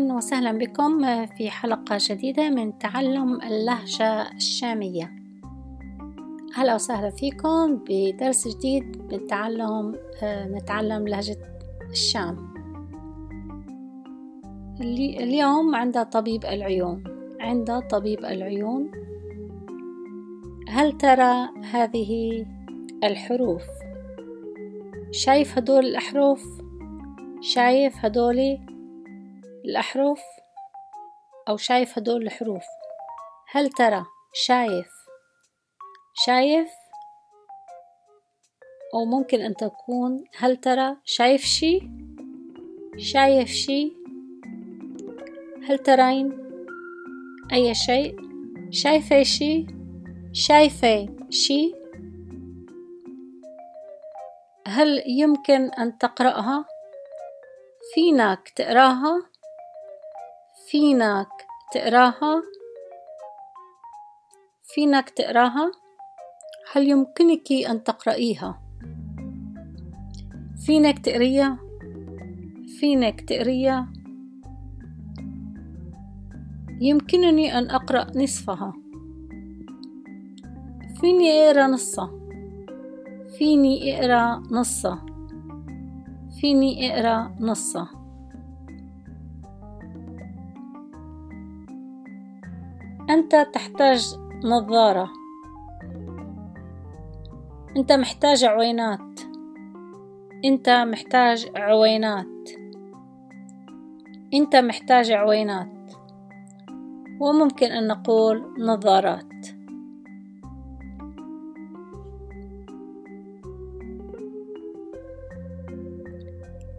وسهلا بكم في حلقة جديدة من تعلم اللهجة الشامية. أهلا وسهلا فيكم بدرس جديد من تعلم نتعلم لهجة الشام. اليوم عند طبيب العيون. عند طبيب العيون. هل ترى هذه الحروف؟ شايف هدول الأحرف؟ شايف هدول الأحرف أو شايف هدول الحروف. هل ترى شايف شايف؟ أو ممكن أن تكون هل ترى شايف شي؟ شايف شي؟ هل ترين أي شيء؟ شايفة شي؟ شايفة شي؟ هل يمكن أن تقرأها؟ فينك تقراها؟ فينك تقراها؟ فينك تقراها؟ هل يمكنك أن تقرأيها؟ فينك تقريها؟ فينك تقريها؟ يمكنني أن أقرأ نصفها. فيني أقرأ نصها. فيني أقرأ نصها. فيني أقرأ نصها. أنت تحتاج نظارة. أنت محتاج عوينات. أنت محتاج عوينات. أنت محتاج عوينات. وممكن أن نقول نظارات.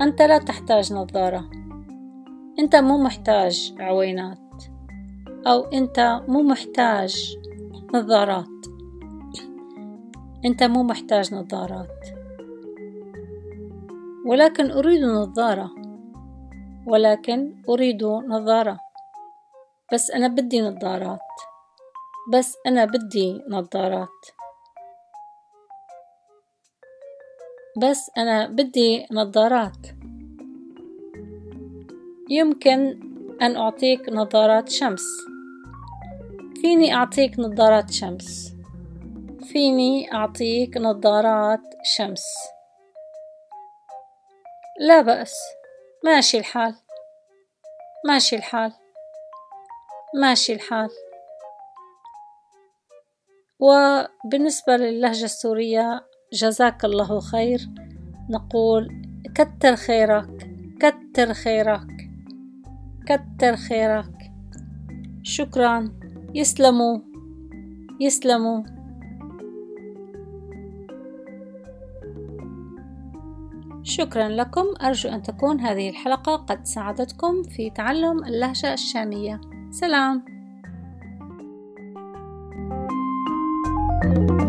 أنت لا تحتاج نظارة. أنت مو محتاج عوينات. أو أنت مو محتاج نظارات. أنت مو محتاج نظارات. ولكن أريد نظارة. ولكن أريد نظارة. بس أنا بدي نظارات. بس أنا بدي نظارات. بس أنا بدي نظارات. يمكن أن أعطيك نظارات شمس. فيني أعطيك نظارات شمس. فيني أعطيك نظارات شمس. لا بأس. ماشي الحال. ماشي الحال. ماشي الحال. وبالنسبة للهجة السورية جزاك الله خير. نقول كتر خيرك كتر خيرك كتر خيرك. شكرا. يسلموا. يسلموا. شكرا لكم. أرجو أن تكون هذه الحلقة قد ساعدتكم في تعلم اللهجة الشامية. سلام. thank you